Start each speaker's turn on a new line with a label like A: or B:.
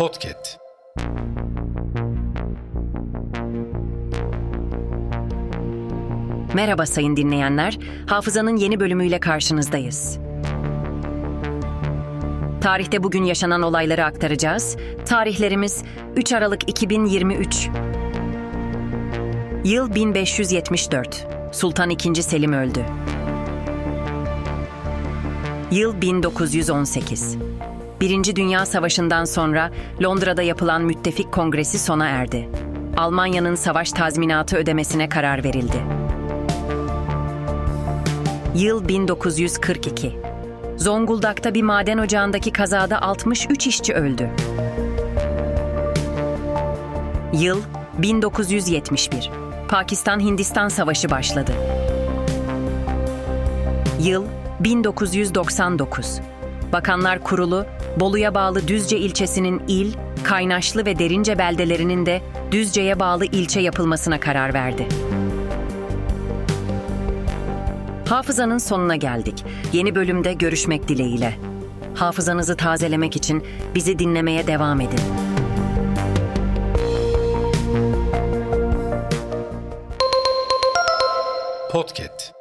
A: Podcast.
B: Merhaba sayın dinleyenler. Hafızanın yeni bölümüyle karşınızdayız. Tarihte bugün yaşanan olayları aktaracağız. Tarihlerimiz 3 Aralık 2023. Yıl 1574. Sultan II. Selim öldü. Yıl 1918. Birinci Dünya Savaşı'ndan sonra Londra'da yapılan müttefik kongresi sona erdi. Almanya'nın savaş tazminatı ödemesine karar verildi. Yıl 1942. Zonguldak'ta bir maden ocağındaki kazada 63 işçi öldü. Yıl 1971. Pakistan-Hindistan Savaşı başladı. Yıl 1999. Bakanlar Kurulu, Bolu'ya bağlı Düzce ilçesinin il, Kaynaşlı ve Derince beldelerinin de Düzce'ye bağlı ilçe yapılmasına karar verdi. Hafızanın sonuna geldik. Yeni bölümde görüşmek dileğiyle. Hafızanızı tazelemek için bizi dinlemeye devam edin.
A: Podcast.